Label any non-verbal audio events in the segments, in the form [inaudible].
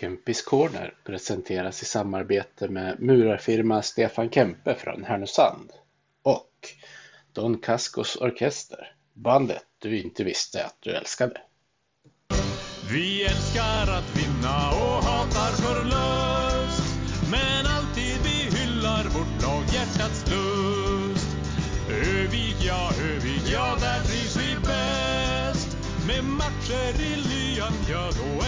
Kempis Corner presenteras i samarbete med murarfirma Stefan Kempe från Härnösand och Don Cascos Orkester, bandet du inte visste att du älskade. Vi älskar att vinna och hatar förlust Men alltid vi hyllar vårt lag hjärtats lust Övig ja, Övig ja, där trivs vi bäst Med matcher i lyan, ja, då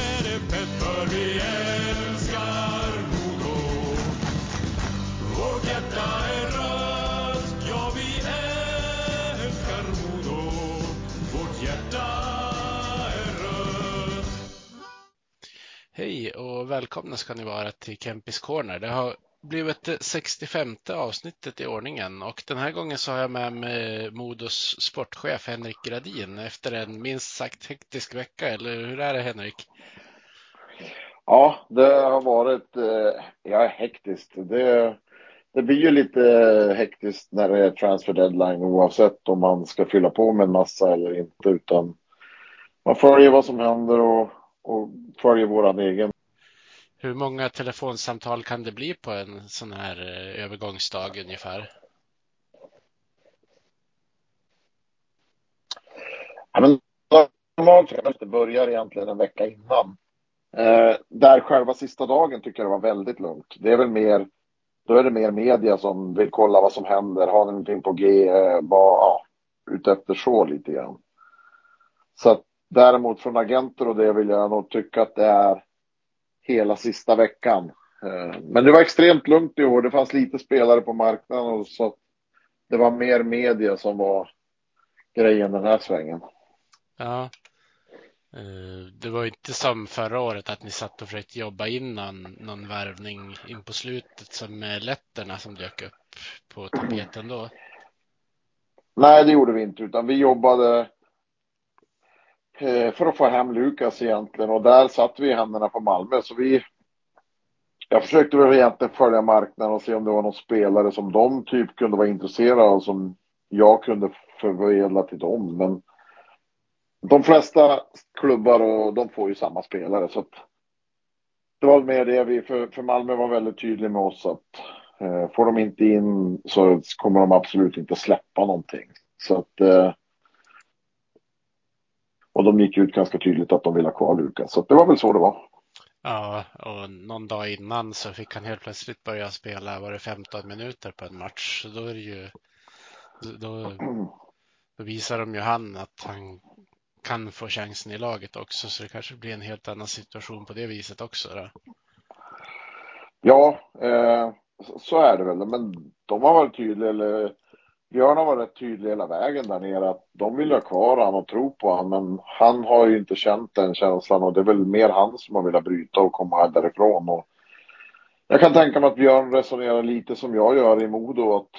Hej och välkomna ska ni vara till Kempis Corner. Det har blivit det 65 avsnittet i ordningen och den här gången så har jag med mig Modos sportchef Henrik Gradin efter en minst sagt hektisk vecka, eller hur är det Henrik? Ja, det har varit eh, ja, hektiskt. Det, det blir ju lite hektiskt när det är transfer deadline oavsett om man ska fylla på med en massa eller inte. Utan man följer vad som händer och, och följer våran egen. Hur många telefonsamtal kan det bli på en sån här eh, övergångsdag ungefär? Ja, men normalt börjar egentligen en vecka innan. Eh, där själva sista dagen tycker jag det var väldigt lugnt. Det är väl mer, då är det mer media som vill kolla vad som händer, har ni någonting på G, eh, ja, utefter så lite grann. Så att däremot från agenter och det vill jag nog tycka att det är hela sista veckan. Eh, Men det var extremt lugnt i år. Det fanns lite spelare på marknaden och så det var mer media som var grejen den här svängen. Ja. Eh, det var inte som förra året att ni satt och försökte jobba in någon, någon värvning in på slutet som med letterna som dök upp på tapeten då. Nej, det gjorde vi inte, utan vi jobbade eh, för att få hem Lukas egentligen och där satt vi i händerna på Malmö. Så vi, jag försökte väl egentligen följa marknaden och se om det var någon spelare som de typ kunde vara intresserade av som jag kunde förmedla till dem. Men de flesta klubbar och de får ju samma spelare så det var mer det vi, för, för Malmö var väldigt tydlig med oss att eh, får de inte in så kommer de absolut inte släppa någonting. Så att eh, och de gick ut ganska tydligt att de ville ha kvar Lukas. Så det var väl så det var. Ja, och någon dag innan så fick han helt plötsligt börja spela, var det 15 minuter på en match. Så då är det ju, då, då visar de ju han att han kan få chansen i laget också. Så det kanske blir en helt annan situation på det viset också. Då. Ja, eh, så- är det väl. Men de har varit tydliga, eller Björn har varit tydlig hela vägen där nere att de vill ha kvar honom och tro på honom, men han har ju inte känt den känslan och det är väl mer han som har velat bryta och komma därifrån. Och jag kan tänka mig att Björn resonerar lite som jag gör i Modo att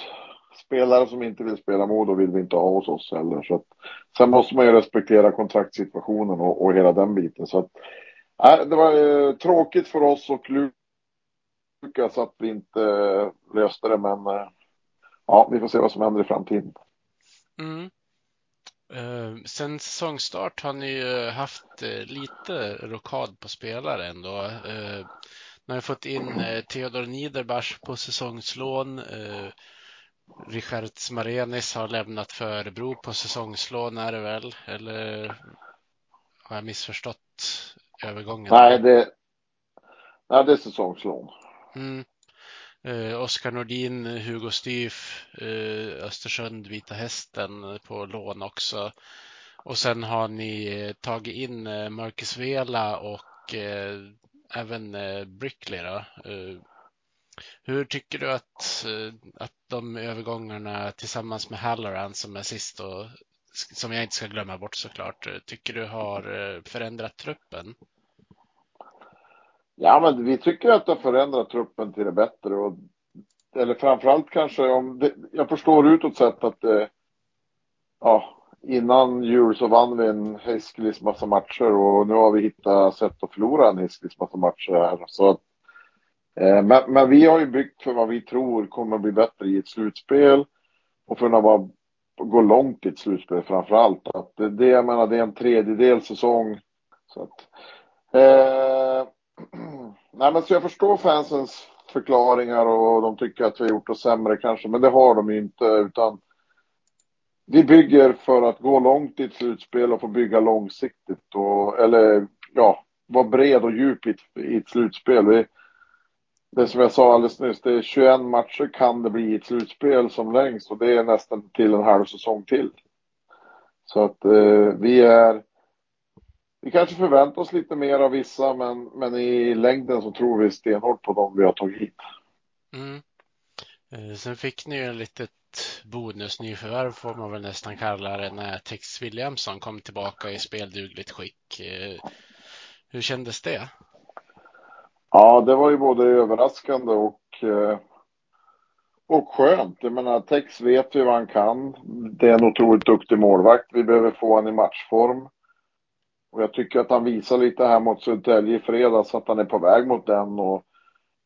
spelare som inte vill spela Modo vill vi inte ha hos oss heller. Så att, sen måste man ju respektera kontraktssituationen och, och hela den biten. Så att, äh, det var eh, tråkigt för oss och Lukas att vi inte eh, löste det men eh, ja, vi får se vad som händer i framtiden. Mm. Eh, sen säsongstart har ni ju haft eh, lite rokad på spelare ändå. Eh, ni har fått in eh, Theodor Niederbach på säsongslån. Eh, Eh, Richard Smarenis har lämnat för Örebro på säsongslån är det väl? Eller har jag missförstått övergången? Nej, det, nej, det är säsongslån. Mm. Eh, Oskar Nordin, Hugo Styf, eh, Östersund, Vita Hästen på lån också. Och sen har ni eh, tagit in eh, Marcus Vela och eh, även eh, Brickley då. Hur tycker du att, eh, att de övergångarna tillsammans med Halloran som är sist och som jag inte ska glömma bort såklart, eh, tycker du har eh, förändrat truppen? Ja, men vi tycker att det har förändrat truppen till det bättre. Och, eller framförallt kanske om det, jag förstår utåt sett att det, ja, innan jul så vann vi en hiskelig massa matcher och nu har vi hittat sätt att förlora en hiskelig massa matcher här. Så att, Eh, men, men vi har ju byggt för vad vi tror kommer bli bättre i ett slutspel och för att vara, gå långt i ett slutspel framför allt. Att det, det, jag menar, det är en tredjedel säsong. Så att, eh, [clears throat] nej men så jag förstår fansens förklaringar och de tycker att vi har gjort oss sämre kanske, men det har de ju inte utan vi bygger för att gå långt i ett slutspel och få bygga långsiktigt och, eller ja, vara bred och djup i ett, i ett slutspel. Vi, det som jag sa alldeles nyss, det är 21 matcher kan det bli ett slutspel som längst och det är nästan till en halv säsong till. Så att eh, vi är, vi kanske förväntar oss lite mer av vissa men, men i längden så tror vi stenhårt på dem vi har tagit hit. Mm. Eh, sen fick ni ju ett litet bonusnyförvärv får man väl nästan kalla det när Tex Williamson kom tillbaka i speldugligt skick. Eh, hur kändes det? Ja, det var ju både överraskande och, eh, och skönt. Jag menar, Tex vet vi vad han kan. Det är en otroligt duktig målvakt. Vi behöver få honom i matchform. Och jag tycker att han visar lite här mot Södertälje i fredags att han är på väg mot den. Och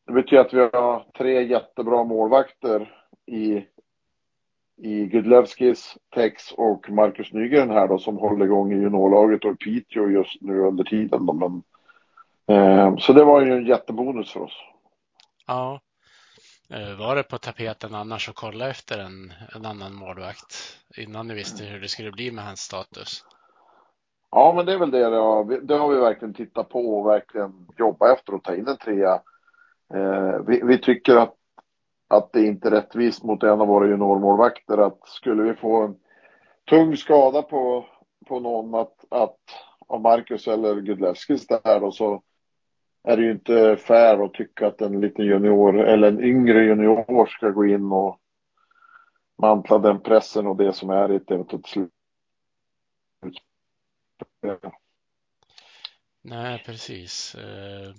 det betyder att vi har tre jättebra målvakter i, i Gudlevskis, Tex och Marcus Nygren här då som håller igång i juniorlaget och Piteå just nu under tiden. Då. Men Eh, så det var ju en jättebonus för oss. Ja. Eh, var det på tapeten annars att kolla efter en, en annan målvakt innan ni visste hur det skulle bli med hans status? Ja, men det är väl det. Det det har vi verkligen tittat på och verkligen jobbat efter att ta in en trea. Eh, vi, vi, tycker att, att det inte är rättvist mot en av våra juniormålvakter att skulle vi få en tung skada på, på någon att, att av Marcus eller Gudlevskis där och så är det ju inte fair att tycka att en liten junior eller en yngre junior ska gå in och mantla den pressen och det som är i ett eventuellt slut. Nej, precis. Eh,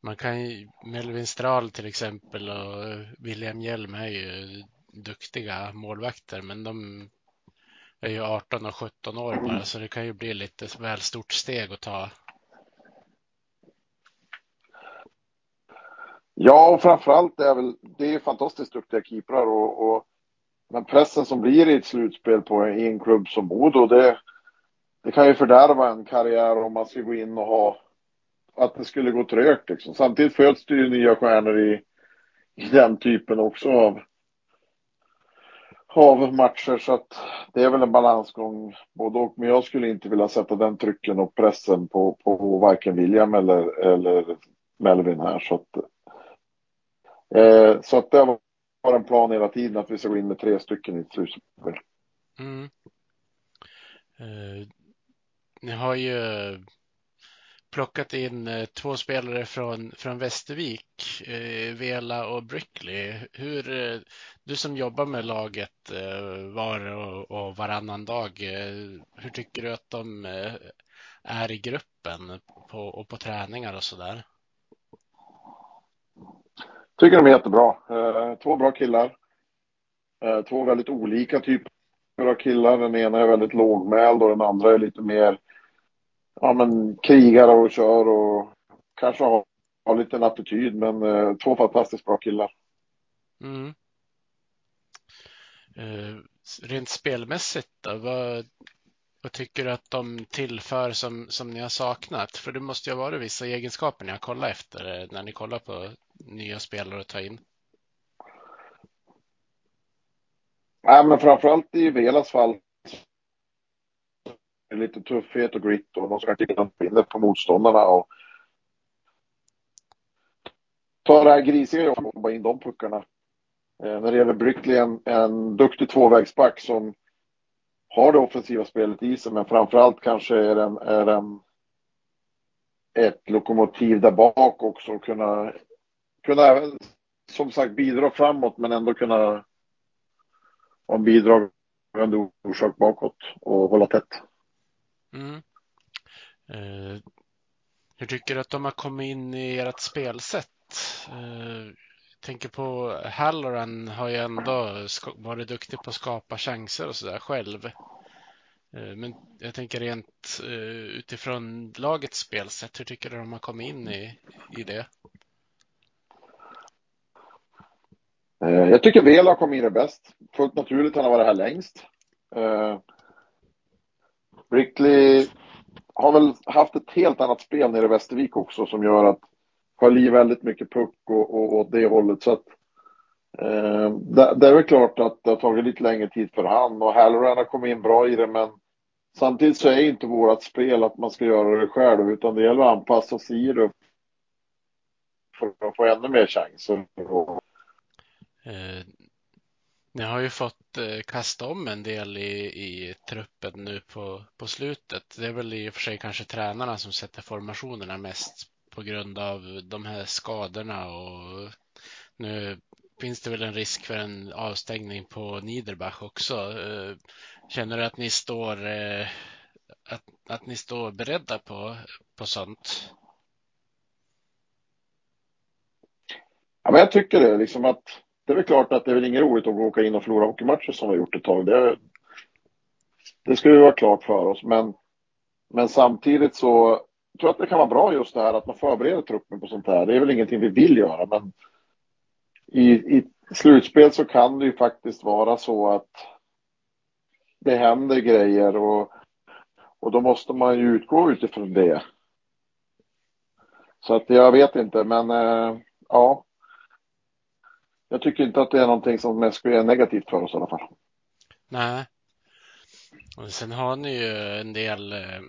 man kan ju, Melvin Strahl till exempel och William Hjelm är ju duktiga målvakter, men de är ju 18 och 17 år bara, så det kan ju bli lite väl stort steg att ta Ja, och framförallt är väl, det är fantastiskt duktiga keeprar och, och men pressen som blir i ett slutspel på en, en klubb som Modo, det, det kan ju fördärva en karriär om man ska gå in och ha, att det skulle gå trögt liksom. Samtidigt föds det ju nya stjärnor i, i den typen också av, av matcher så att det är väl en balansgång både och. Men jag skulle inte vilja sätta den trycken och pressen på, på varken William eller, eller Melvin här så att Eh, så att det har varit en plan hela tiden att vi ska gå in med tre stycken i ett slutspel. Mm. Eh, ni har ju plockat in eh, två spelare från, från Västervik, eh, Vela och Brickley. Hur, eh, du som jobbar med laget eh, var och, och, varannan dag, eh, hur tycker du att de eh, är i gruppen på, och på träningar och sådär? Tycker de är jättebra. Eh, två bra killar. Eh, två väldigt olika typer av killar. Den ena är väldigt lågmäld och den andra är lite mer ja, men, krigare och kör och kanske har, har lite en attityd. Men eh, två fantastiskt bra killar. Mm. Eh, rent spelmässigt då, vad, vad tycker du att de tillför som, som ni har saknat? För det måste ju ha varit vissa egenskaper ni har kollat efter eh, när ni kollar på nya spelare att ta in? Nej, men framförallt i Velas fall. Lite tuffhet och grit och de ska inte vinna på motståndarna. Och ta det här grisiga jobbet och jobba in de puckarna. Eh, när det gäller Brickley, en, en duktig tvåvägsback som har det offensiva spelet i sig, men framförallt kanske är den, är den ett lokomotiv där bak också och kunna kunna även som sagt bidra framåt men ändå kunna ha en bidragande orsak bakåt och hålla tätt. Mm. Eh, hur tycker du att de har kommit in i ert spelsätt? Eh, tänker på Halloran har ju ändå varit duktig på att skapa chanser och sådär själv. Eh, men jag tänker rent eh, utifrån lagets spelsätt, hur tycker du de har kommit in i, i det? Eh, jag tycker Vela kommit in det bäst. Fullt naturligt, han har varit här längst. Brickley har väl haft ett helt annat spel nere i Västervik också som gör att höll i väldigt mycket puck och, och åt det hållet. Så att, eh, det, det, är väl klart att det har tagit lite längre tid för han och Halloran har kommit in bra i det men samtidigt så är inte vårt spel att man ska göra det själv utan det gäller att anpassa sig i det för att få ännu mer chanser. Eh, ni har ju fått eh, kasta om en del i, i truppen nu på, på slutet. Det är väl i och för sig kanske tränarna som sätter formationerna mest på grund av de här skadorna och nu finns det väl en risk för en avstängning på Niederbach också. Eh, känner du att ni står eh, att, att ni står beredda på, på sånt? Ja, men jag tycker det. Liksom att, det är väl klart att det är väl inget roligt att åka in och förlora hockeymatcher som vi har gjort ett tag. Det, det ska ju vara klart för oss. Men, men samtidigt så jag tror att det kan vara bra just det här att man förbereder truppen på sånt här. Det är väl ingenting vi vill göra, men i, i slutspel så kan det ju faktiskt vara så att det händer grejer och, och då måste man ju utgå utifrån det. Så att jag vet inte, men äh, ja. Jag tycker inte att det är någonting som mest är negativt för oss i alla fall. Nej. Och sen har ni ju en del eh,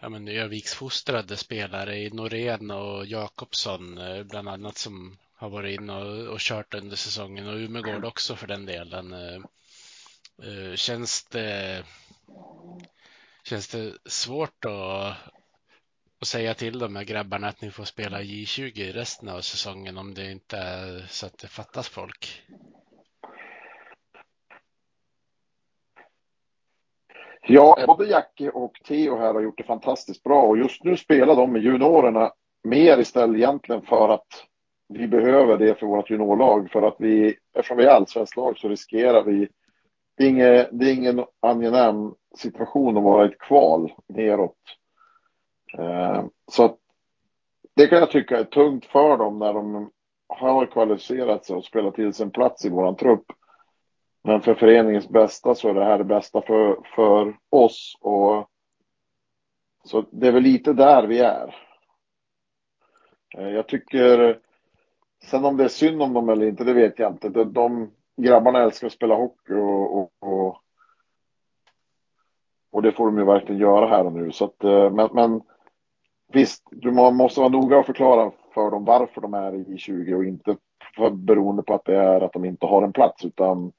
ja, men Öviksfostrade spelare i Norén och Jakobsson eh, bland annat som har varit inne och, och kört under säsongen och Umegård också för den delen. Eh, eh, känns det Känns det svårt att, att säga till de här grabbarna att ni får spela J20 resten av säsongen om det inte är så att det fattas folk? Ja, både Jackie och Theo här har gjort det fantastiskt bra och just nu spelar de med juniorerna mer istället egentligen för att vi behöver det för vårt juniorlag för att vi, eftersom vi är allsvenskt lag så riskerar vi, det är, ingen, det är ingen angenäm situation att vara i ett kval neråt. Eh, så att det kan jag tycka är tungt för dem när de har kvalificerat sig och spelat till sig en plats i våran trupp. Men för föreningens bästa så är det här det bästa för, för oss och så det är väl lite där vi är. Eh, jag tycker Sen om det är synd om dem eller inte, det vet jag inte. De, de grabbarna älskar att spela hockey och, och, och, och, det får de ju verkligen göra här och nu. Så att, eh, men, men visst, du måste vara noga och förklara för dem varför de är i 20 och inte för, beroende på att det är att de inte har en plats utan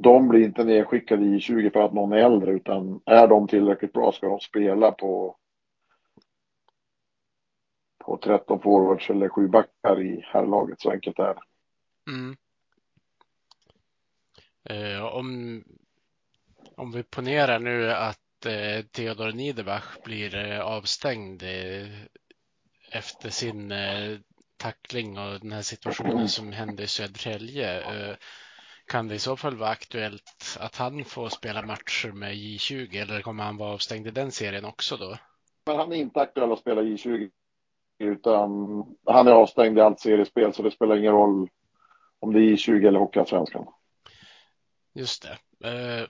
de blir inte nedskickade i 20 för att någon är äldre utan är de tillräckligt bra ska de spela på på 13 forwards eller 7 backar i herrlaget. Så enkelt är det. Mm. Eh, om, om vi ponerar nu att eh, Theodor Niederbach blir eh, avstängd eh, efter sin eh, tackling och den här situationen som hände i Södertälje. Eh, kan det i så fall vara aktuellt att han får spela matcher med J20 eller kommer han vara avstängd i den serien också då? Men han är inte aktuell att spela J20 utan han är avstängd i allt seriespel så det spelar ingen roll om det är J20 eller Hockeyallsvenskan. Just det. Eh,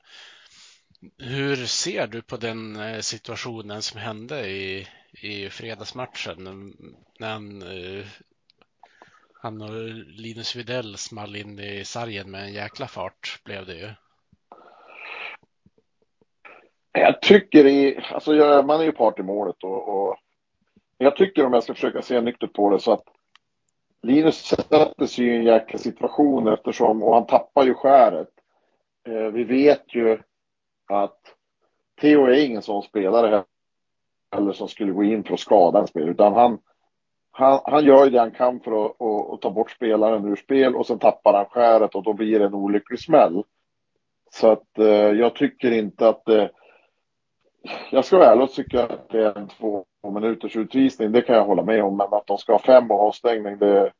hur ser du på den eh, situationen som hände i, i fredagsmatchen när han, eh, han och Linus Widell small in i sargen med en jäkla fart blev det ju. Jag tycker i, alltså jag, man är ju part i målet och, och jag tycker om jag ska försöka se nyktert på det så att Linus sätter sig i en jäkla situation eftersom, och han tappar ju skäret. Eh, vi vet ju att Theo är ingen sån spelare heller som skulle gå in för att skada en spelare utan han, han, han gör ju det han kan för att, att, att, ta bort spelaren ur spel och sen tappar han skäret och då blir det en olycklig smäll. Så att eh, jag tycker inte att det, jag ska vara ärlig och tycka att det är en två minuters utvisning, det kan jag hålla med om. Men att de ska ha fem och avstängning, det...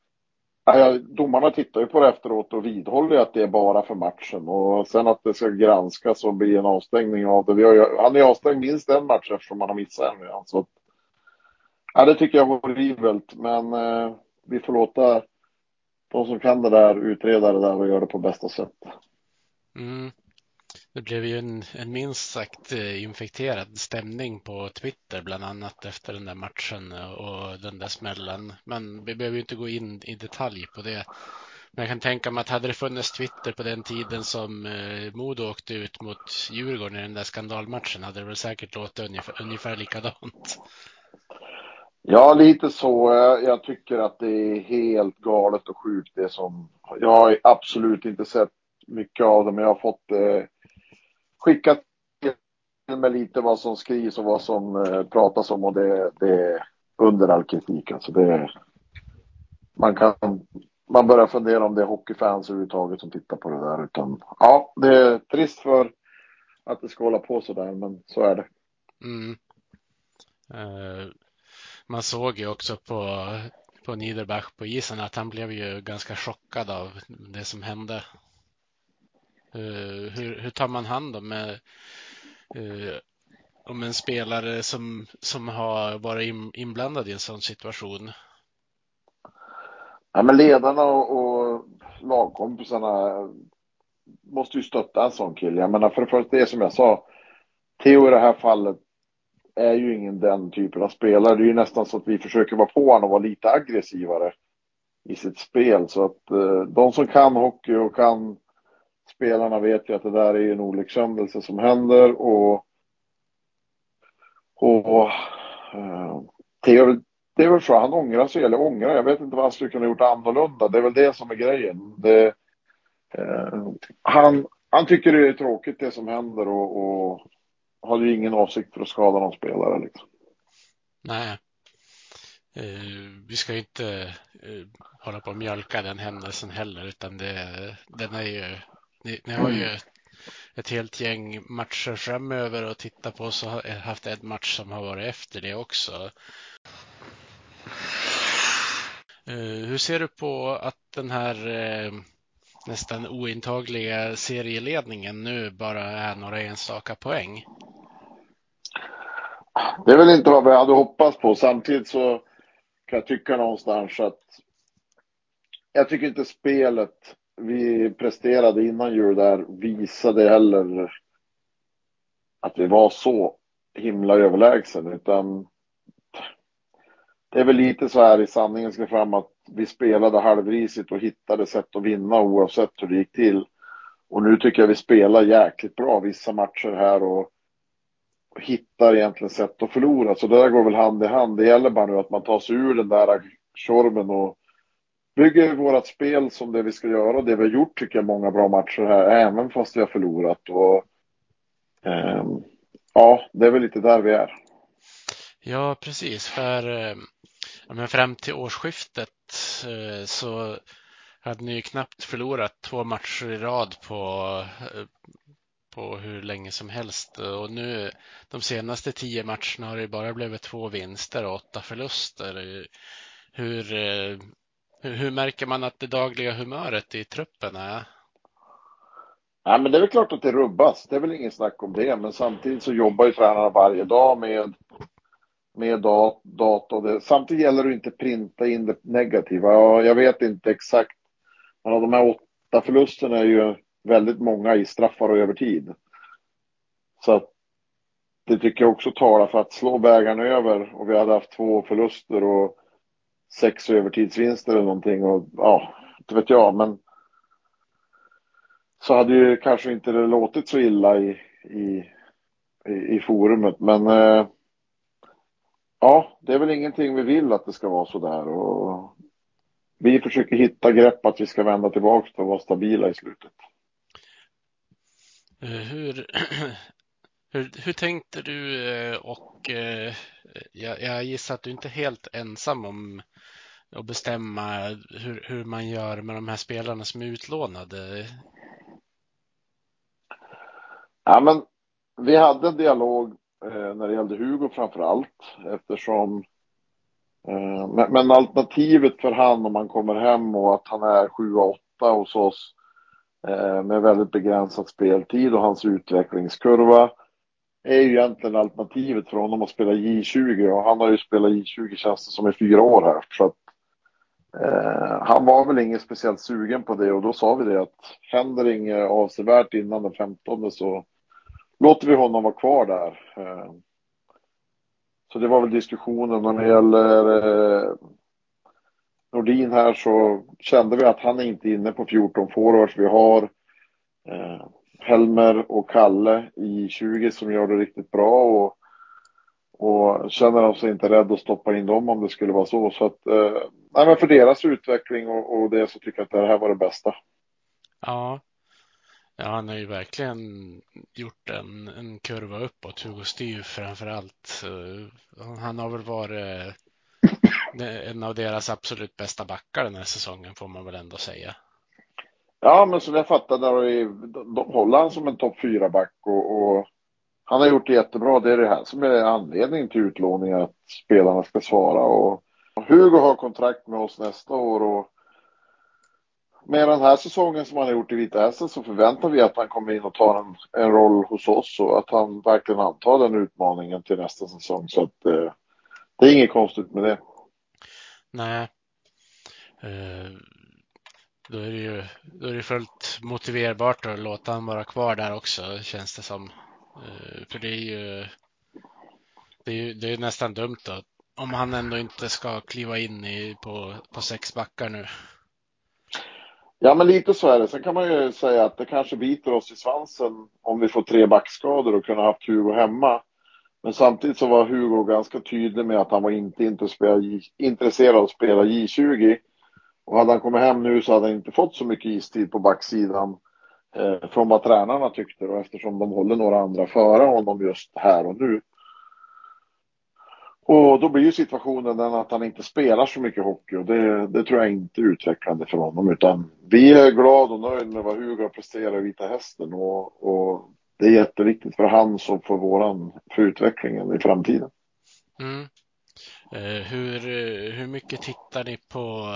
Nej, domarna tittar ju på det efteråt och vidhåller att det är bara för matchen. Och sen att det ska granskas och bli en avstängning av det. Vi har ju, han är avstängd minst en match eftersom han har missat en redan. Så, ja, det tycker jag är horribelt, men eh, vi får låta de som kan det där utreda det där och göra det på bästa sätt. Mm. Det blev ju en, en minst sagt eh, infekterad stämning på Twitter, bland annat efter den där matchen och den där smällen. Men vi behöver ju inte gå in i detalj på det. Men jag kan tänka mig att hade det funnits Twitter på den tiden som eh, Modo åkte ut mot Djurgården i den där skandalmatchen hade det väl säkert låtit ungefär, ungefär likadant. Ja, lite så. Eh, jag tycker att det är helt galet och sjukt det som... Jag har absolut inte sett mycket av det, men jag har fått eh, skickat till mig lite vad som skrivs och vad som eh, pratas om och det, det är under all kritik. Alltså det, man kan man börjar fundera om det är hockeyfans överhuvudtaget som tittar på det där. Utan, ja, det är trist för att det ska hålla på så där, men så är det. Mm. Uh, man såg ju också på, på Niederbach på isen att han blev ju ganska chockad av det som hände. Uh, hur, hur tar man hand om, med, uh, om en spelare som, som har varit in, inblandad i en sån situation? Ja, men ledarna och, och lagkompisarna måste ju stötta en sån kille. Jag menar för det första, det är som jag sa, Theo i det här fallet är ju ingen den typen av spelare. Det är ju nästan så att vi försöker vara på honom och vara lite aggressivare i sitt spel. Så att eh, de som kan hockey och kan spelarna vet ju att det där är en olyckshändelse som händer och, och eh, det är väl så, han ångrar sig eller ångrar, jag vet inte vad han skulle kunna gjort annorlunda. Det är väl det som är grejen. Det, eh, han, han tycker det är tråkigt det som händer och, och har ju ingen avsikt för att skada någon spelare. Liksom. Nej. Eh, vi ska inte eh, hålla på och mjölka den händelsen heller, utan det, den är ju, ni, ni har ju mm. ett helt gäng matcher framöver att titta på, så har haft en match som har varit efter det också. Eh, hur ser du på att den här eh, nästan ointagliga serieledningen nu bara är några enstaka poäng? Det är väl inte vad vi hade hoppats på. Samtidigt så kan jag tycka någonstans att jag tycker inte spelet vi presterade innan jul där visade heller att vi var så himla överlägsen utan det är väl lite så här i sanningen ska fram att vi spelade halvrisigt och hittade sätt att vinna oavsett hur det gick till. Och nu tycker jag vi spelar jäkligt bra vissa matcher här och, och hittar egentligen sätt att förlora. Så det där går väl hand i hand. Det gäller bara nu att man tar sig ur den där tjorven och bygger vårt spel som det vi ska göra. Det vi har gjort tycker jag många bra matcher här, även fast vi har förlorat. Och, eh, ja, det är väl lite där vi är. Ja, precis. För eh, men fram till årsskiftet Eh, så hade ni ju knappt förlorat två matcher i rad på, eh, på hur länge som helst. Och nu de senaste tio matcherna har det bara blivit två vinster och åtta förluster. Hur, eh, hur märker man att det dagliga humöret i truppen är? Ja, men det är väl klart att det rubbas. Det är väl ingen snack om det. Men samtidigt så jobbar ju tränarna varje dag med med dat data. Det. Samtidigt gäller det att inte printa in det negativa. Jag vet inte exakt. Men de här åtta förlusterna är ju väldigt många i straffar och övertid. Så att det tycker jag också talar för att slå bägaren över och vi hade haft två förluster och sex övertidsvinster eller någonting och ja, inte vet jag men så hade ju kanske inte det låtit så illa i, i, i, i forumet men eh, Ja, det är väl ingenting vi vill att det ska vara så där. Och vi försöker hitta grepp att vi ska vända tillbaka och vara stabila i slutet. Eh, hur, [clears throat] hur, hur tänkte du eh, och eh, jag, jag gissar att du inte är helt ensam om att bestämma hur, hur man gör med de här spelarna som är utlånade? Ja, men vi hade en dialog Eh, när det gällde Hugo framför allt eftersom eh, men, men, alternativet för han om han kommer hem och att han är 7-8 hos oss eh, med väldigt begränsad speltid och hans utvecklingskurva är ju egentligen alternativet för honom att spela J20 och han har ju spelat J20 känns det som i fyra år här. Så att Eh, han var väl ingen speciellt sugen på det. Och då sa vi det att händer inget avsevärt innan den 15 så låter vi honom vara kvar där. Eh, så det var väl diskussionen. och När det gäller eh, Nordin här så kände vi att han är inte inne på 14 forwards. Vi har eh, Helmer och Kalle i 20 som gör det riktigt bra och, och känner alltså inte rädd att stoppa in dem om det skulle vara så. Så att, nej, men för deras utveckling och, och det så tycker jag att det här var det bästa. Ja, ja han har ju verkligen gjort en, en kurva uppåt, Hugo Styr framför allt. Eh, han har väl varit eh, en av deras absolut bästa backar den här säsongen får man väl ändå säga. Ja, men som jag fattade, de, de håller han som en topp fyra back och, och, han har gjort det jättebra. Det är det här som är anledningen till utlåningen, att spelarna ska svara. Och Hugo har kontrakt med oss nästa år och med den här säsongen som han har gjort i Vita Hästen så förväntar vi att han kommer in och tar en, en roll hos oss och att han verkligen antar den utmaningen till nästa säsong. Så att eh, det är inget konstigt med det. Nej. Eh, då är det ju då är det fullt motiverbart att låta honom vara kvar där också känns det som. Eh, för det är ju det är ju det är nästan dumt då, om han ändå inte ska kliva in i, på, på sex backar nu. Ja, men lite så är det. Sen kan man ju säga att det kanske biter oss i svansen om vi får tre backskador och kunna haft Hugo hemma. Men samtidigt så var Hugo ganska tydlig med att han var inte intresserad av att spela J20. Och hade han kommit hem nu så hade han inte fått så mycket istid på backsidan eh, från vad tränarna tyckte och eftersom de håller några andra före honom just här och nu. Och då blir ju situationen den att han inte spelar så mycket hockey och det, det tror jag inte är utvecklande för honom utan vi är glada och nöjda med vad Hugo har presterat i Vita Hästen och, och det är jätteviktigt för hans och för våran, för utvecklingen i framtiden. Mm. Eh, hur, eh, hur mycket tittar ni på,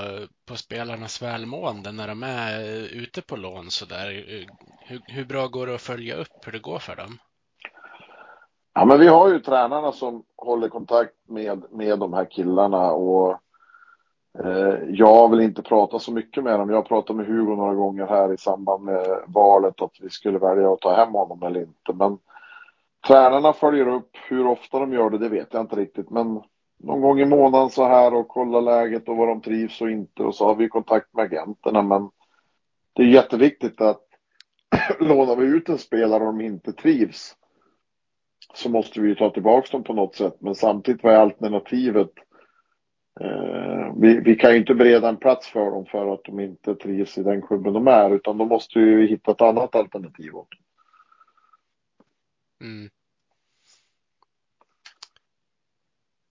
på spelarnas välmående när de är ute på lån så där? Eh, hur, hur bra går det att följa upp hur det går för dem? Ja, men vi har ju tränarna som håller kontakt med, med de här killarna och eh, jag vill inte prata så mycket med dem. Jag har pratat med Hugo några gånger här i samband med valet att vi skulle välja att ta hem honom eller inte. Men tränarna följer upp. Hur ofta de gör det, det vet jag inte riktigt. Men någon gång i månaden så här och kollar läget och vad de trivs och inte. Och så har vi kontakt med agenterna. Men det är jätteviktigt att [clears throat] lånar vi ut en spelare och de inte trivs så måste vi ta tillbaka dem på något sätt. Men samtidigt, vad är alternativet? Eh, vi, vi, kan ju inte bereda en plats för dem för att de inte trivs i den klubben de är, utan då måste vi hitta ett annat alternativ åt dem. Mm.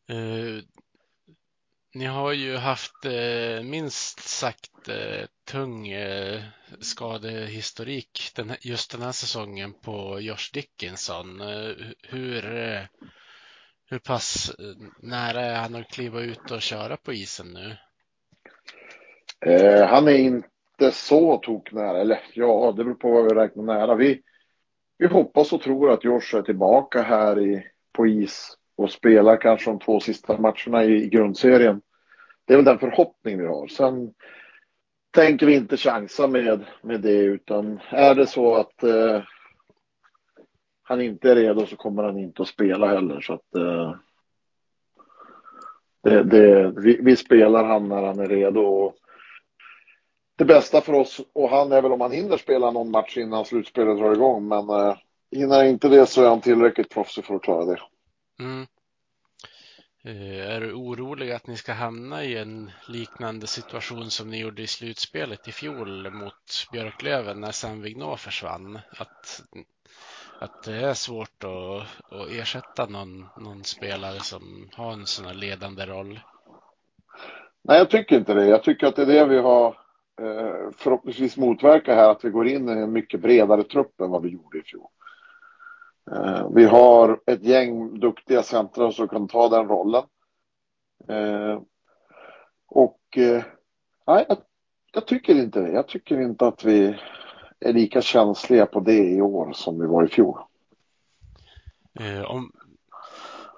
Eh, ni har ju haft eh, minst sagt eh, tung eh, skadehistorik den, just den här säsongen på Josh Dickinson. Eh, hur, eh, hur pass eh, nära är han att kliva ut och köra på isen nu? Eh, han är inte så toknära, eller ja, det beror på vad vi räknar nära. Vi, vi hoppas och tror att Josh är tillbaka här i, på is och spelar kanske de två sista matcherna i, i grundserien. Det är väl den förhoppning vi har. Sen tänker vi inte chansa med, med det utan är det så att eh, han inte är redo så kommer han inte att spela heller. Så att, eh, det, det, vi, vi, spelar han när han är redo. Och det bästa för oss och han är väl om han hinner spela någon match innan slutspelet drar igång. Men eh, hinner inte det så är han tillräckligt proffsig för att klara det. Mm. Eh, är du orolig att ni ska hamna i en liknande situation som ni gjorde i slutspelet i fjol mot Björklöven när Sam försvann? Att, att det är svårt att, att ersätta någon, någon spelare som har en sån här ledande roll? Nej, jag tycker inte det. Jag tycker att det är det vi har eh, förhoppningsvis motverkat här, att vi går in i en mycket bredare trupp än vad vi gjorde i fjol. Eh, vi har ett gäng duktiga centra som kan ta den rollen. Eh, och eh, nej, jag, jag, tycker inte det. Jag tycker inte att vi är lika känsliga på det i år som vi var i fjol. Eh, om,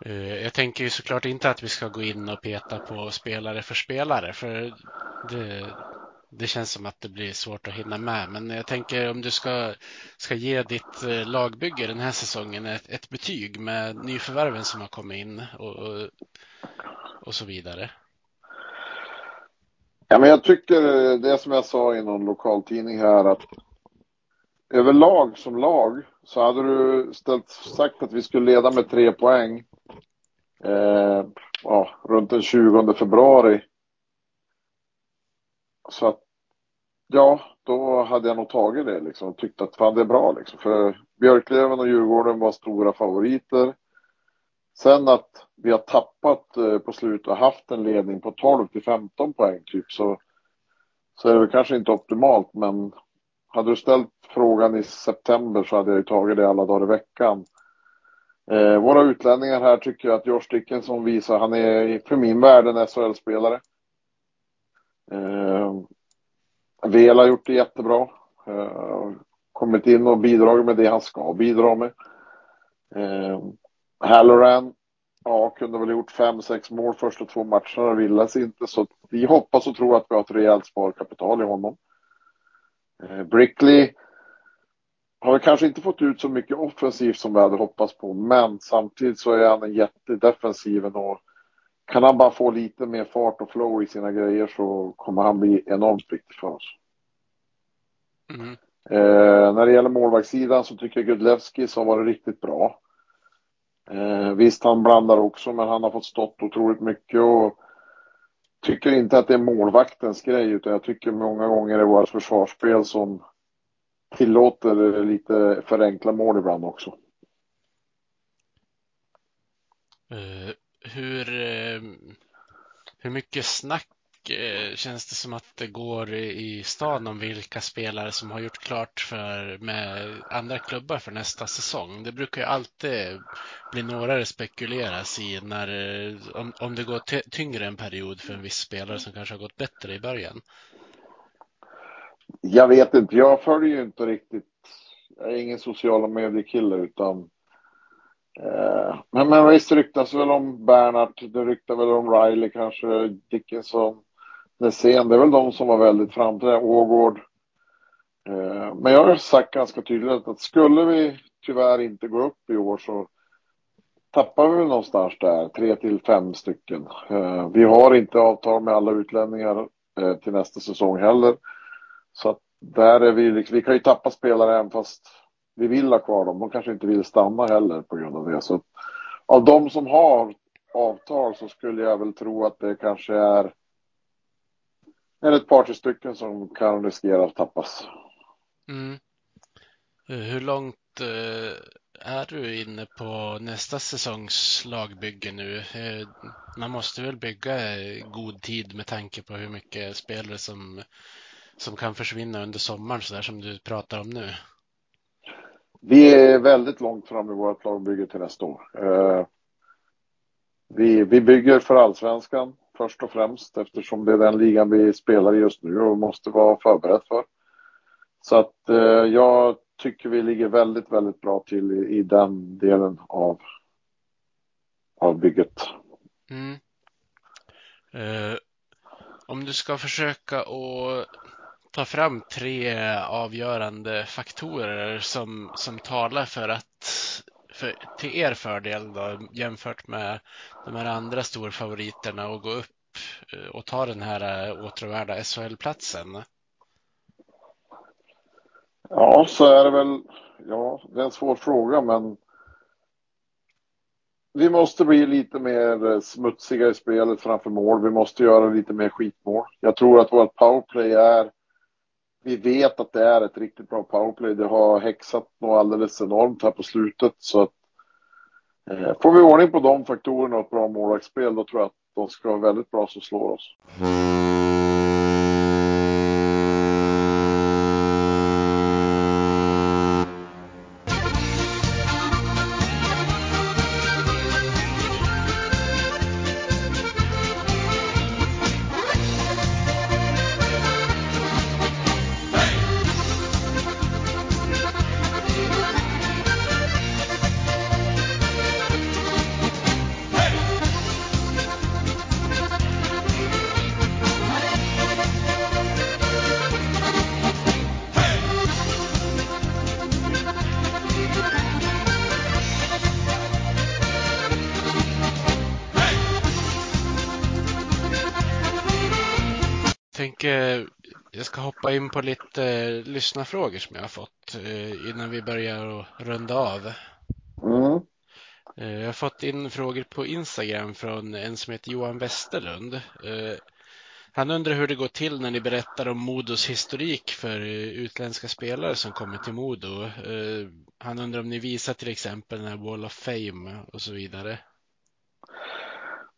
eh, jag tänker ju såklart inte att vi ska gå in och peta på spelare för spelare, för det, det känns som att det blir svårt att hinna med. Men jag tänker om du ska, ska ge ditt eh, lagbygge den här säsongen ett, ett betyg med nyförvärven som har kommit in och, och, och så vidare. Ja, men jag tycker det som jag sa i någon lokaltidning här att överlag som lag så hade du ställt, sagt att vi skulle leda med tre poäng eh, ja, runt den 20 februari. Så att ja, då hade jag nog tagit det liksom och tyckt att fan det är bra liksom. För Björklöven och Djurgården var stora favoriter. Sen att vi har tappat eh, på slutet och haft en ledning på 12 till 15 poäng typ så, så är det kanske inte optimalt men hade du ställt frågan i september så hade jag ju tagit det alla dagar i veckan. Eh, våra utlänningar här tycker jag att Josh Dickinson visar, han är för min värld en SHL-spelare. Eh, Vela har gjort det jättebra. Eh, kommit in och bidragit med det han ska bidra med. Eh, Halloran, ja, kunde väl gjort fem, sex mål första två matcherna, villas inte. Så vi hoppas och tror att vi har ett rejält sparkapital i honom. Eh, Brickley har kanske inte fått ut så mycket offensivt som vi hade hoppats på, men samtidigt så är han en jättedefensiven och kan han bara få lite mer fart och flow i sina grejer så kommer han bli enormt viktig för oss. Mm. Eh, när det gäller målvaktssidan så tycker jag Gudlevskis har varit riktigt bra. Eh, visst, han blandar också, men han har fått stått otroligt mycket och tycker inte att det är målvaktens grej, utan jag tycker många gånger det är vårt försvarsspel som tillåter lite för enkla mål ibland också. Hur, eh, hur mycket snack eh, känns det som att det går i stan om vilka spelare som har gjort klart för, med andra klubbar för nästa säsong? Det brukar ju alltid bli några det spekuleras i när, eh, om, om det går tyngre en period för en viss spelare som kanske har gått bättre i början. Jag vet inte, jag följer ju inte riktigt. Jag är ingen sociala mediekille utan Eh, men, men visst ryktas väl om Bernhardt, det ryktas väl om Riley kanske, Dickinson, Nässén. Det är väl de som var väldigt framträdande, Ågård. Eh, men jag har sagt ganska tydligt att skulle vi tyvärr inte gå upp i år så tappar vi väl någonstans där, tre till fem stycken. Eh, vi har inte avtal med alla utlänningar till nästa säsong heller. Så att där är vi, liksom, vi kan ju tappa spelare även fast vi vill ha kvar dem. De kanske inte vill stanna heller på grund av det. Så av de som har avtal så skulle jag väl tro att det kanske är, eller ett par till stycken som kan riskera att tappas. Mm. Hur långt eh, är du inne på nästa säsongs lagbygge nu? Eh, man måste väl bygga god tid med tanke på hur mycket spelare som som kan försvinna under sommaren så där som du pratar om nu? Vi är väldigt långt fram i vårt lagbygge till nästa år. Eh, vi, vi bygger för allsvenskan först och främst eftersom det är den ligan vi spelar i just nu och måste vara förberedd för. Så att eh, jag tycker vi ligger väldigt, väldigt bra till i, i den delen av, av bygget. Mm. Eh, om du ska försöka att ta fram tre avgörande faktorer som, som talar för att för, till er fördel då, jämfört med de här andra storfavoriterna och gå upp eh, och ta den här eh, återvärda åtråvärda SHL-platsen? Ja, så är det väl. Ja, det är en svår fråga, men vi måste bli lite mer eh, smutsiga i spelet framför mål. Vi måste göra lite mer skitmål. Jag tror att vårt powerplay är vi vet att det är ett riktigt bra powerplay. Det har häxat något alldeles enormt här på slutet. Så att, eh, får vi ordning på de faktorerna och ett bra målvaktsspel, då tror jag att de ska vara väldigt bra som slår oss. Mm. Jag ska hoppa in på lite eh, lyssnarfrågor som jag har fått eh, innan vi börjar runda av. Mm. Eh, jag har fått in frågor på Instagram från en som heter Johan Westerlund. Eh, han undrar hur det går till när ni berättar om Modos historik för eh, utländska spelare som kommer till Modo. Eh, han undrar om ni visar till exempel den här Wall of Fame och så vidare.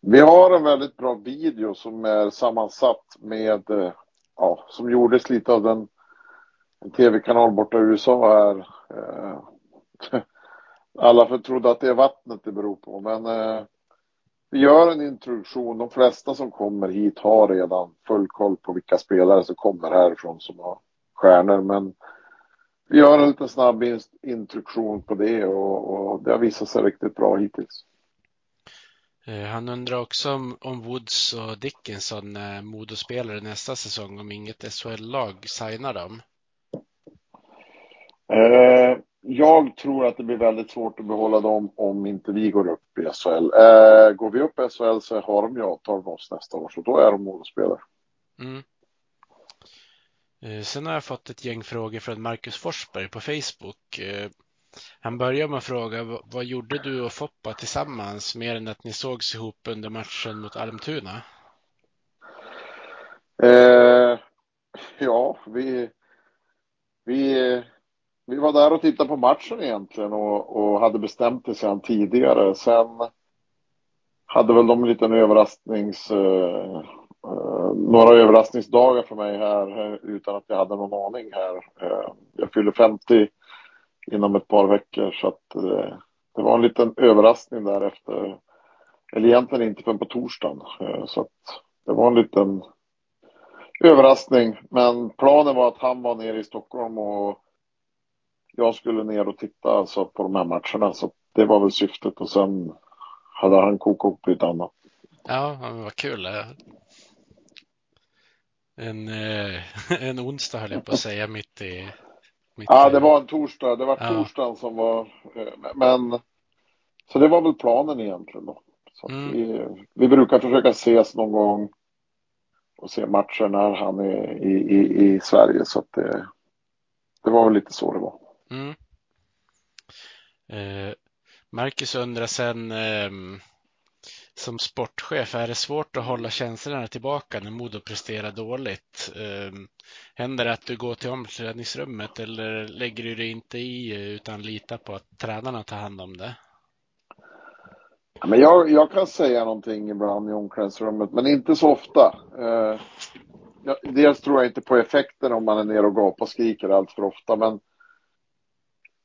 Vi har en väldigt bra video som är sammansatt med, eh, ja, som gjordes lite av den en tv-kanal borta i USA här. Eh, [laughs] alla trodde att det är vattnet det beror på, men eh, vi gör en introduktion. De flesta som kommer hit har redan full koll på vilka spelare som kommer härifrån som har stjärnor. Men vi gör en liten snabb introduktion på det och, och det har visat sig riktigt bra hittills. Eh, han undrar också om, om Woods och Dickinson är modospelare nästa säsong om inget SHL-lag signar dem. Eh, jag tror att det blir väldigt svårt att behålla dem om inte vi går upp i SHL. Eh, går vi upp i SHL så har de ju avtal med oss nästa år, så då är de modospelare. Mm. Eh, sen har jag fått ett gäng frågor från Marcus Forsberg på Facebook. Han börjar med att fråga vad gjorde du och Foppa tillsammans mer än att ni sågs ihop under matchen mot Almtuna? Eh, ja, vi, vi vi var där och tittade på matchen egentligen och, och hade bestämt det sedan tidigare. Sen hade väl de en liten överrasknings... Eh, eh några överraskningsdagar för mig här utan att jag hade någon aning här. Eh, jag fyller 50 inom ett par veckor så att eh, det var en liten överraskning därefter. Eller egentligen inte förrän på torsdagen. Eh, så att det var en liten överraskning. Men planen var att han var nere i Stockholm och jag skulle ner och titta alltså på de här matcherna. Så det var väl syftet och sen hade han kokat upp lite annat. Ja, men vad kul. En, eh, [laughs] en onsdag höll jag på att säga mitt i. Mitt ja, det var en torsdag. Det var ja. torsdagen som var. Eh, men så det var väl planen egentligen då. Mm. vi, vi brukar försöka ses någon gång och se matcher när han är i, i, i Sverige. Så det, det var väl lite så det var. Mm. Eh, Marcus undrar sen eh, som sportchef, är det svårt att hålla känslorna tillbaka när Modo presterar dåligt? Ehm, händer det att du går till omklädningsrummet eller lägger du dig inte i eh, utan litar på att tränarna tar hand om det? Men jag, jag kan säga någonting ibland i omklädningsrummet, men inte så ofta. Eh, jag, dels tror jag inte på effekten om man är nere och gapar och skriker allt för ofta, men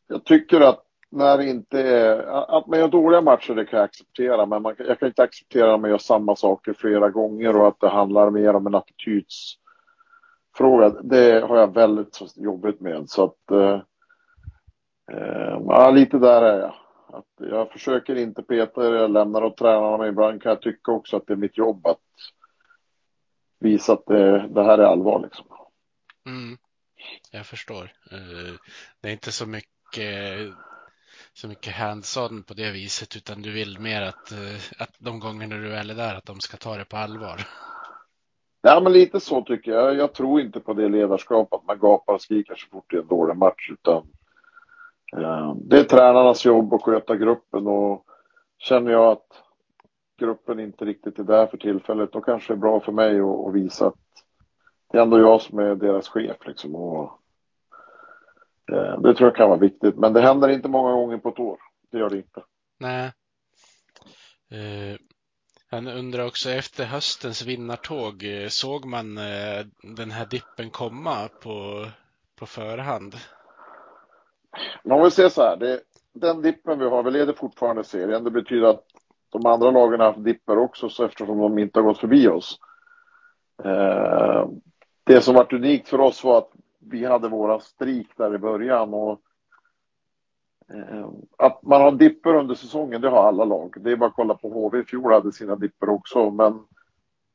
jag tycker att när det inte är, att man gör dåliga matcher det kan jag acceptera men man, jag kan inte acceptera att man gör samma saker flera gånger och att det handlar mer om en attitydsfråga. Det har jag väldigt jobbigt med så att eh, eh, ja, lite där är jag. Att jag försöker inte peta det, jag lämnar åt tränarna men ibland kan jag tycka också att det är mitt jobb att visa att det, det här är allvar liksom. Mm. Jag förstår. Eh, det är inte så mycket, så mycket hands-on på det viset utan du vill mer att, eh, att de gångerna du väl är där att de ska ta det på allvar. Ja, men lite så tycker jag. Jag tror inte på det ledarskap att man gapar och skriker så fort det är en dålig match utan eh, det är tränarnas jobb att sköta gruppen och känner jag att gruppen inte riktigt är där för tillfället då kanske det är bra för mig att, att visa att det är ändå jag som är deras chef liksom och det tror jag kan vara viktigt, men det händer inte många gånger på ett år. Det gör det inte. Nej. Eh, han undrar också efter höstens vinnartåg, eh, såg man eh, den här dippen komma på, på förhand? Man vill säga så här, det, den dippen vi har, vi leder fortfarande serien. Det betyder att de andra lagen har haft dipper också, så eftersom de inte har gått förbi oss. Eh, det som varit unikt för oss var att vi hade våra strik där i början och eh, att man har dipper under säsongen, det har alla lag. Det är bara att kolla på HV i fjol hade sina dipper också, men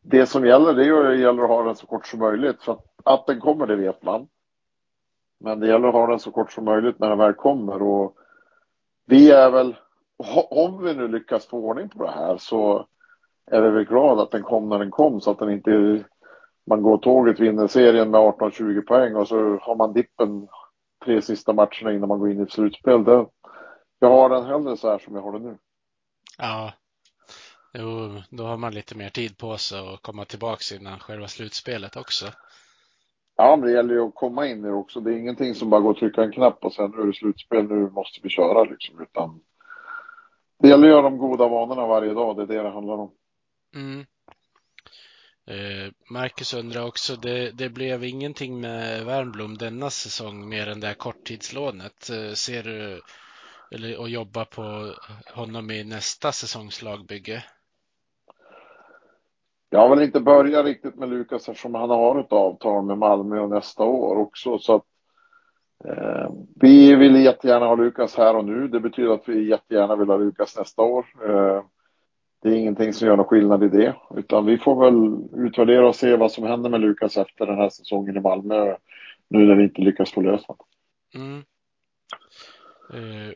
det som gäller, det det gäller att ha den så kort som möjligt. För att, att den kommer, det vet man. Men det gäller att ha den så kort som möjligt när den väl kommer och vi är väl, om vi nu lyckas få ordning på det här så är vi väl glada att den kom när den kom så att den inte man går tåget, vinner serien med 18-20 poäng och så har man dippen tre sista matcherna innan man går in i slutspel. Det, jag har den hellre så här som jag har det nu. Ja, jo, då har man lite mer tid på sig att komma tillbaka innan själva slutspelet också. Ja, men det gäller ju att komma in i det också. Det är ingenting som bara går att trycka en knapp och sen nu är det slutspel, nu måste vi köra liksom. Utan det gäller att göra de goda vanorna varje dag, det är det det handlar om. Mm. Eh, Marcus undrar också, det, det, blev ingenting med Wernbloom denna säsong mer än det här korttidslånet. Eh, ser du, eller att jobba på honom i nästa säsongs lagbygge? Jag har väl inte börjat riktigt med Lukas eftersom han har ett avtal med Malmö och nästa år också. Så att, eh, vi vill jättegärna ha Lukas här och nu. Det betyder att vi jättegärna vill ha Lukas nästa år. Eh, det är ingenting som gör någon skillnad i det, utan vi får väl utvärdera och se vad som händer med Lukas efter den här säsongen i Malmö. Nu när vi inte lyckas få lösa mm. eh,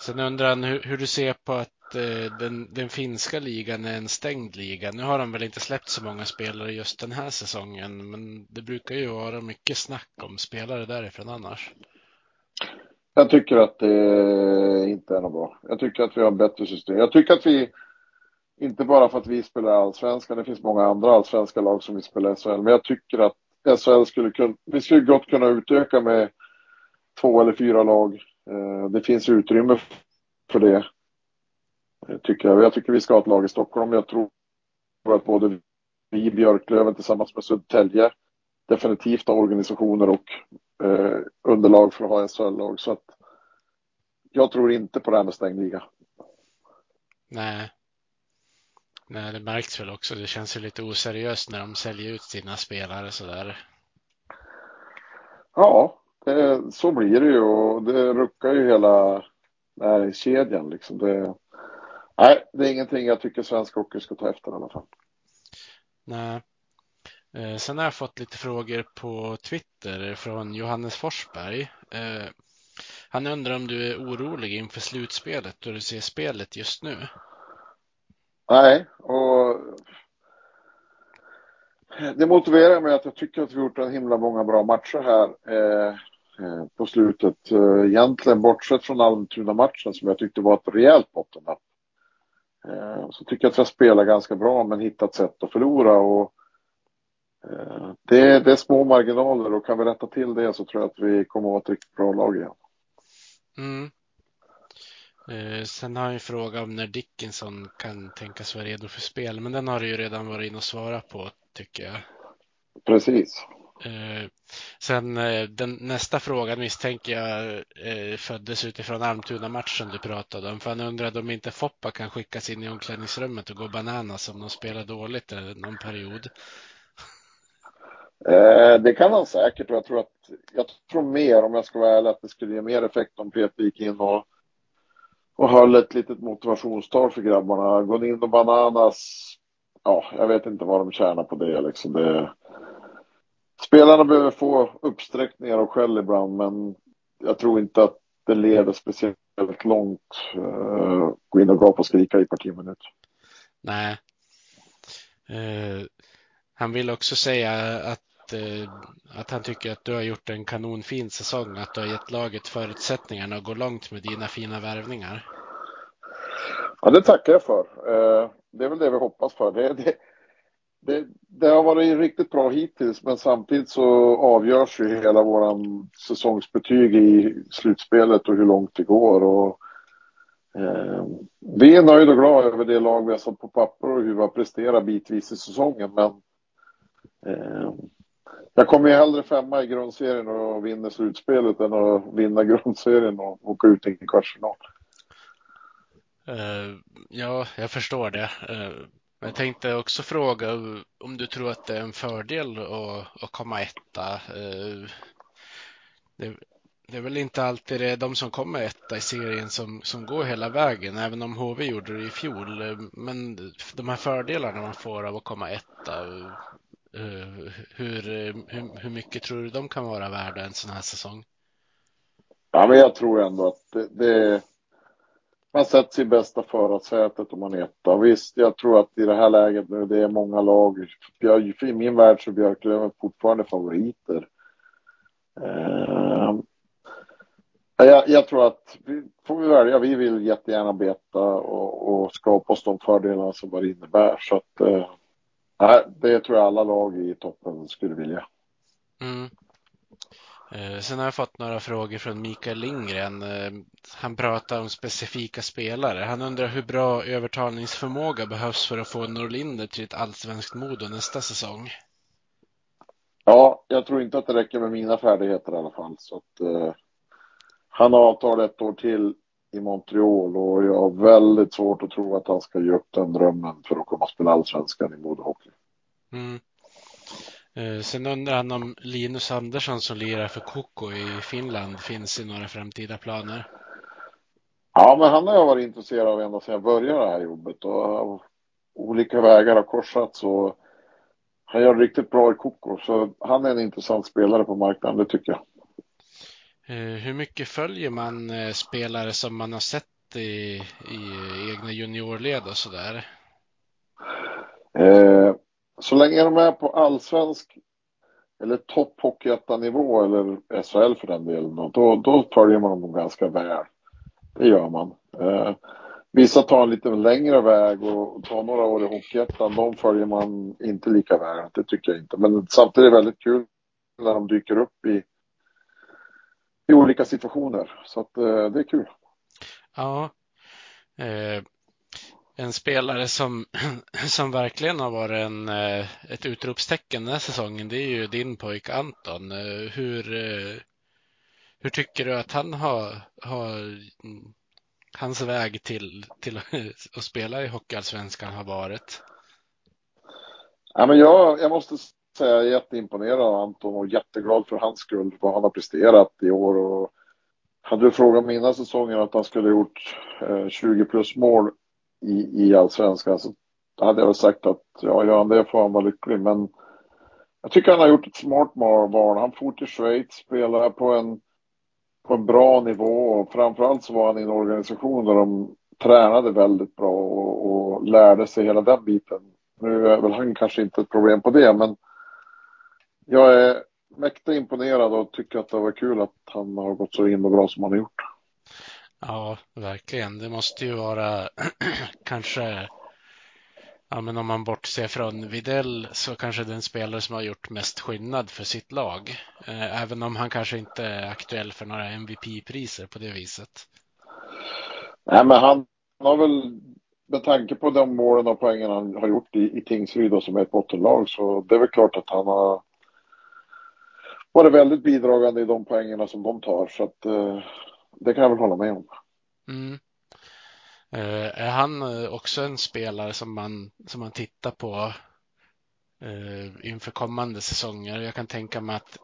Sen undrar han hur, hur, du ser på att eh, den, den, finska ligan är en stängd liga. Nu har de väl inte släppt så många spelare just den här säsongen, men det brukar ju vara mycket snack om spelare därifrån annars. Jag tycker att det inte är något bra. Jag tycker att vi har bättre system. Jag tycker att vi inte bara för att vi spelar allsvenskan, det finns många andra allsvenska lag som vill spela SHL, men jag tycker att SHL skulle kunna, vi skulle gott kunna utöka med två eller fyra lag. Eh, det finns utrymme för det, eh, tycker jag. Jag tycker vi ska ha ett lag i Stockholm. Jag tror att både vi, Björklöven tillsammans med Södertälje, definitivt har organisationer och eh, underlag för att ha SHL-lag. Så att jag tror inte på det här med stängd liga. Nej, Nej, det märks väl också. Det känns ju lite oseriöst när de säljer ut sina spelare sådär. Ja, det, så blir det ju och det ruckar ju hela näringskedjan liksom. Det, nej, det är ingenting jag tycker svensk hockey ska ta efter i alla fall. Nej. Eh, sen har jag fått lite frågor på Twitter från Johannes Forsberg. Eh, han undrar om du är orolig inför slutspelet och du ser spelet just nu? Nej, och det motiverar mig att jag tycker att vi gjort en himla många bra matcher här eh, eh på slutet. Eh, egentligen bortsett från Almtuna-matchen som jag tyckte var ett rejält bottennapp. Eh, så tycker jag att vi har spelat ganska bra men hittat sätt att förlora. Och, eh, det, det, är små marginaler och kan vi rätta till det så tror jag att vi kommer att vara ett riktigt bra lag igen. Mm. Eh, sen har jag en fråga om när Dickinson kan tänkas vara redo för spel, men den har du ju redan varit inne och svarat på tycker jag. Precis. Eh, sen eh, den, nästa fråga misstänker jag föddes utifrån Almtuna-matchen du pratade om. För han undrade om inte Foppa kan skickas in i omklädningsrummet och gå bananas om de spelar dåligt någon period. Eh, det kan han säkert och jag tror att jag tror mer om jag ska vara ärlig att det skulle ge mer effekt om Peter gick in och och höll ett litet motivationstal för grabbarna. Gå in och bananas. Ja, jag vet inte vad de tjänar på det liksom. Det... Spelarna behöver få uppsträckningar och skäll ibland, men jag tror inte att det leder speciellt långt. Uh, gå in och gapa och skrika i partiminut. Nej. Uh, han vill också säga att Eh, att, han tycker att du har gjort en kanonfin säsong, att du har gett laget förutsättningarna att gå långt med dina fina värvningar. Ja, det tackar jag för. Eh, det är väl det vi hoppas för. Det, det, det, det har varit riktigt bra hittills, men samtidigt så avgörs ju hela våran säsongsbetyg i slutspelet och hur långt det går. Och, eh, vi är nöjda och glada över det lag vi har satt på papper och hur vi har presterat bitvis i säsongen, men eh, jag kommer ju hellre femma i grundserien och vinner slutspelet än att vinna grundserien och åka ut i en kvartsfinal. Uh, ja, jag förstår det. Uh, jag tänkte också fråga om du tror att det är en fördel att, att komma etta. Uh, det, det, är väl inte alltid det är de som kommer etta i serien som, som går hela vägen, även om HV gjorde det i fjol. Men de här fördelarna man får av att komma etta, Eh, hur, eh, hur, hur mycket tror du de kan vara värda en sån här säsong? Ja, men jag tror ändå att det, det man sätter sig i bästa förarsätet om man är etta. Visst, jag tror att i det här läget nu, det är många lag. I min värld så är Björklöven fortfarande favoriter. Uh, jag, jag, tror att, vi, får vi välja, vi vill jättegärna beta och, och skapa oss de fördelarna som det innebär. Så att, uh, det tror jag alla lag i toppen skulle vilja. Mm. Eh, sen har jag fått några frågor från Mikael Lindgren. Eh, han pratar om specifika spelare. Han undrar hur bra övertalningsförmåga behövs för att få Norlinder till ett allsvenskt Modo nästa säsong? Ja, jag tror inte att det räcker med mina färdigheter i alla fall. Så att, eh, han har avtal ett år till i Montreal och jag har väldigt svårt att tro att han ska ge upp den drömmen för att komma och spela allsvenskan i Modo Hockey. Mm. Eh, sen undrar han om Linus Andersson som lirar för Koko i Finland finns i några framtida planer. Ja, men han har jag varit intresserad av ända sedan jag började det här jobbet och olika vägar har korsats och han gör riktigt bra i Koko så han är en intressant spelare på marknaden, det tycker jag. Eh, hur mycket följer man eh, spelare som man har sett i, i egna juniorled och sådär? Eh, så länge de är på allsvensk eller topphockeyettanivå eller SHL för den delen, då, då följer man dem ganska väl. Det gör man. Eh, vissa tar en lite längre väg och tar några år i Hockeyettan. De följer man inte lika väl. Det tycker jag inte. Men samtidigt är det väldigt kul när de dyker upp i, i olika situationer. Så att, eh, det är kul. Ja. Eh, en spelare som, [clears throat] som verkligen har varit en, eh, ett utropstecken den här säsongen, det är ju din pojk Anton. Hur, hur tycker du att han har, har hans väg till, till [laughs] att spela i Hockeyallsvenskan har varit? Ja, men jag, jag måste säga jag är jätteimponerad av Anton och jätteglad för hans skull, vad han har presterat i år. Och hade du frågat mig innan säsongen att han skulle ha gjort eh, 20 plus mål i, i allsvenskan så hade jag väl sagt att ja, gör han det får han vara lycklig. Men jag tycker han har gjort ett smart val. Han for till Schweiz, spelade på en, på en bra nivå och framförallt så var han i en organisation där de tränade väldigt bra och, och lärde sig hela den biten. Nu är väl han kanske inte ett problem på det, men jag är mäkta imponerad och tycker att det var kul att han har gått så himla bra som han har gjort. Ja, verkligen. Det måste ju vara [clears throat] kanske, ja men om man bortser från Videll så kanske den spelare som har gjort mest skillnad för sitt lag. Eh, även om han kanske inte är aktuell för några MVP-priser på det viset. Nej, men han har väl med tanke på de målen och poängen han har gjort i, i Tingsryd som är ett bottenlag så det är väl klart att han har varit väldigt bidragande i de poängerna som de tar så att eh, det kan jag väl hålla med om. Mm. Eh, är han eh, också en spelare som man, som man tittar på eh, inför kommande säsonger? Jag kan tänka mig att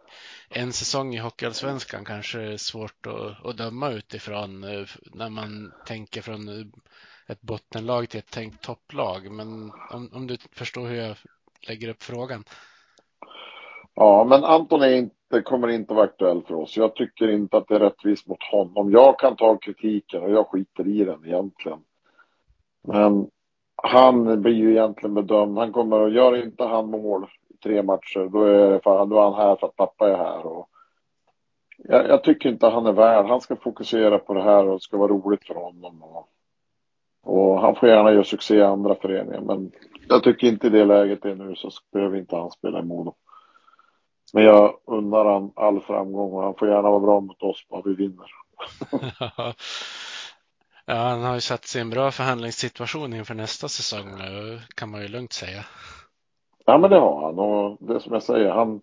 en säsong i Hockeyallsvenskan kanske är svårt att, att döma utifrån eh, när man tänker från eh, ett bottenlag till ett tänkt topplag. Men om, om du förstår hur jag lägger upp frågan. Ja, men Anton är inte, kommer inte vara aktuell för oss. Jag tycker inte att det är rättvist mot honom. Jag kan ta kritiken och jag skiter i den egentligen. Men han blir ju egentligen bedömd. Han kommer att Gör inte han mål i tre matcher, då är, fan, då är han här för att pappa är här. Och jag, jag, tycker inte han är värd. Han ska fokusera på det här och det ska vara roligt för honom. Och, och han får gärna göra succé i andra föreningar, men jag tycker inte i det läget det är nu så behöver inte han spela i Modo. Men jag undrar han all framgång och han får gärna vara bra mot oss bara vi vinner. [laughs] ja, han har ju satt sig i en bra förhandlingssituation inför nästa säsong kan man ju lugnt säga. Ja, men det har han och det som jag säger, han,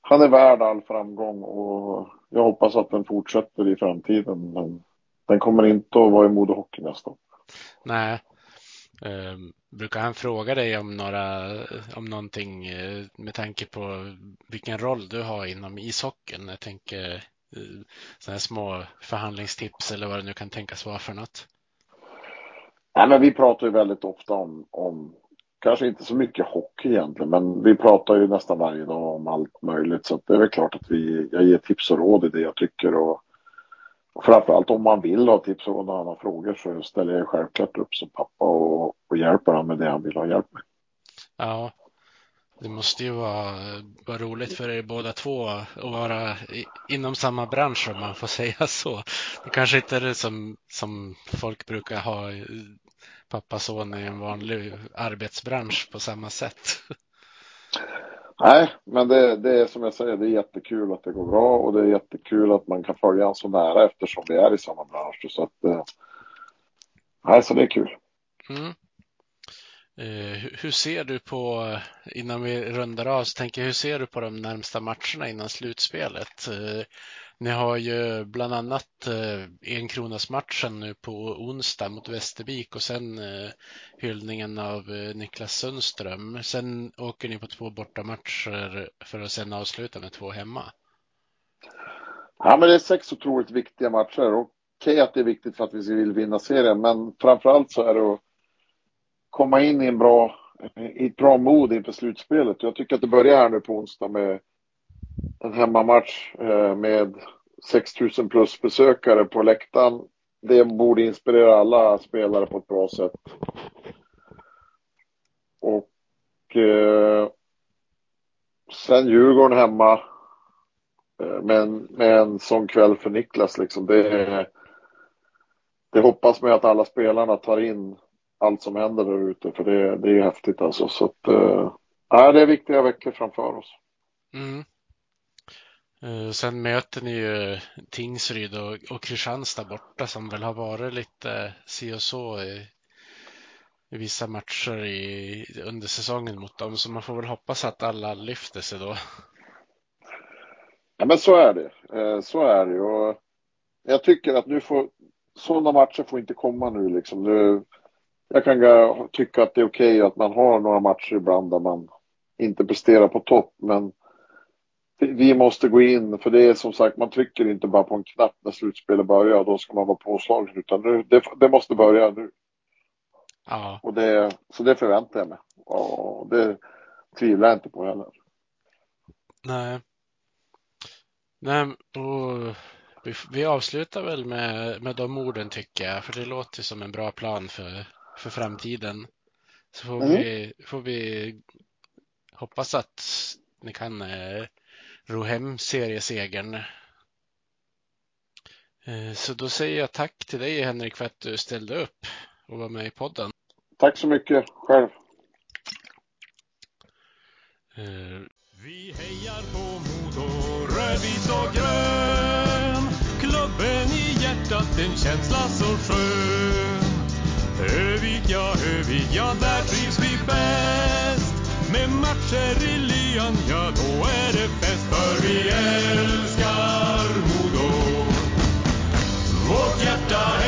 han är värd all framgång och jag hoppas att den fortsätter i framtiden. Men den kommer inte att vara i Modo Hockey nästa år. Nej, Um, brukar han fråga dig om, några, om någonting eh, med tanke på vilken roll du har inom ishockeyn? Jag tänker eh, sådana här små förhandlingstips eller vad det nu kan tänkas vara för något. Nej, men vi pratar ju väldigt ofta om, om, kanske inte så mycket hockey egentligen, men vi pratar ju nästan varje dag om allt möjligt. Så det är väl klart att vi, jag ger tips och råd i det jag tycker. Och framförallt om man vill ha tips och några andra frågor så ställer jag självklart upp som pappa och, och hjälper honom med det han vill ha hjälp med. Ja, det måste ju vara, vara roligt för er båda två att vara i, inom samma bransch om man får [laughs] säga så. Det kanske inte är det som, som folk brukar ha pappa son i en vanlig arbetsbransch på samma sätt. [laughs] Nej, men det, det är som jag säger, det är jättekul att det går bra och det är jättekul att man kan följa honom så nära eftersom vi är i samma bransch. Så att, eh, nej, så det är kul. Mm. Eh, hur ser du på, eh, innan vi rundar av, så tänker jag, hur ser du på de närmsta matcherna innan slutspelet? Eh, ni har ju bland annat enkronasmatchen nu på onsdag mot Västervik och sen hyllningen av Niklas Sundström. Sen åker ni på två bortamatcher för att sen avsluta med två hemma. Ja, men det är sex otroligt viktiga matcher. Okej okay att det är viktigt för att vi vill vinna serien, men framförallt så är det att komma in i en bra, i ett bra mod inför slutspelet. Jag tycker att det börjar här nu på onsdag med en hemmamatch eh, med 6000 plus besökare på läktaren. Det borde inspirera alla spelare på ett bra sätt. Och eh, sen Djurgården hemma men med, en, med en sån kväll för Niklas liksom. Det, det hoppas man att alla spelarna tar in allt som händer där ute för det, det är häftigt alltså. Så att, äh, det är viktiga veckor framför oss. Mm. Uh, sen möter ni ju Tingsryd och, och Kristianstad borta som väl har varit lite si och så i, i vissa matcher i, under säsongen mot dem. Så man får väl hoppas att alla lyfter sig då. Ja men så är det. Så är det och jag tycker att nu får sådana matcher får inte komma nu liksom. Nu, jag kan tycka att det är okej okay att man har några matcher ibland där man inte presterar på topp, men vi måste gå in, för det är som sagt, man trycker inte bara på en knapp när slutspelet börjar då ska man vara påslagen, utan nu, det, det måste börja nu. Ja. Och det, så det förväntar jag mig. Och det tvivlar jag inte på heller. Nej. Nej, och vi, vi avslutar väl med, med de orden tycker jag, för det låter som en bra plan för, för framtiden. Så får, mm. vi, får vi hoppas att ni kan eh, ro hem seriesegern. Eh, så då säger jag tack till dig Henrik för att du ställde upp och var med i podden. Tack så mycket själv. Eh. Vi hejar på Modo, rödvit och grön. Klubben i hjärtat, en känsla så skön. Övik ja, Övik ja, där trivs vi bäst. Med matcher i lyan, ja då är det fest. För vi älskar Modo. Vårt hjärta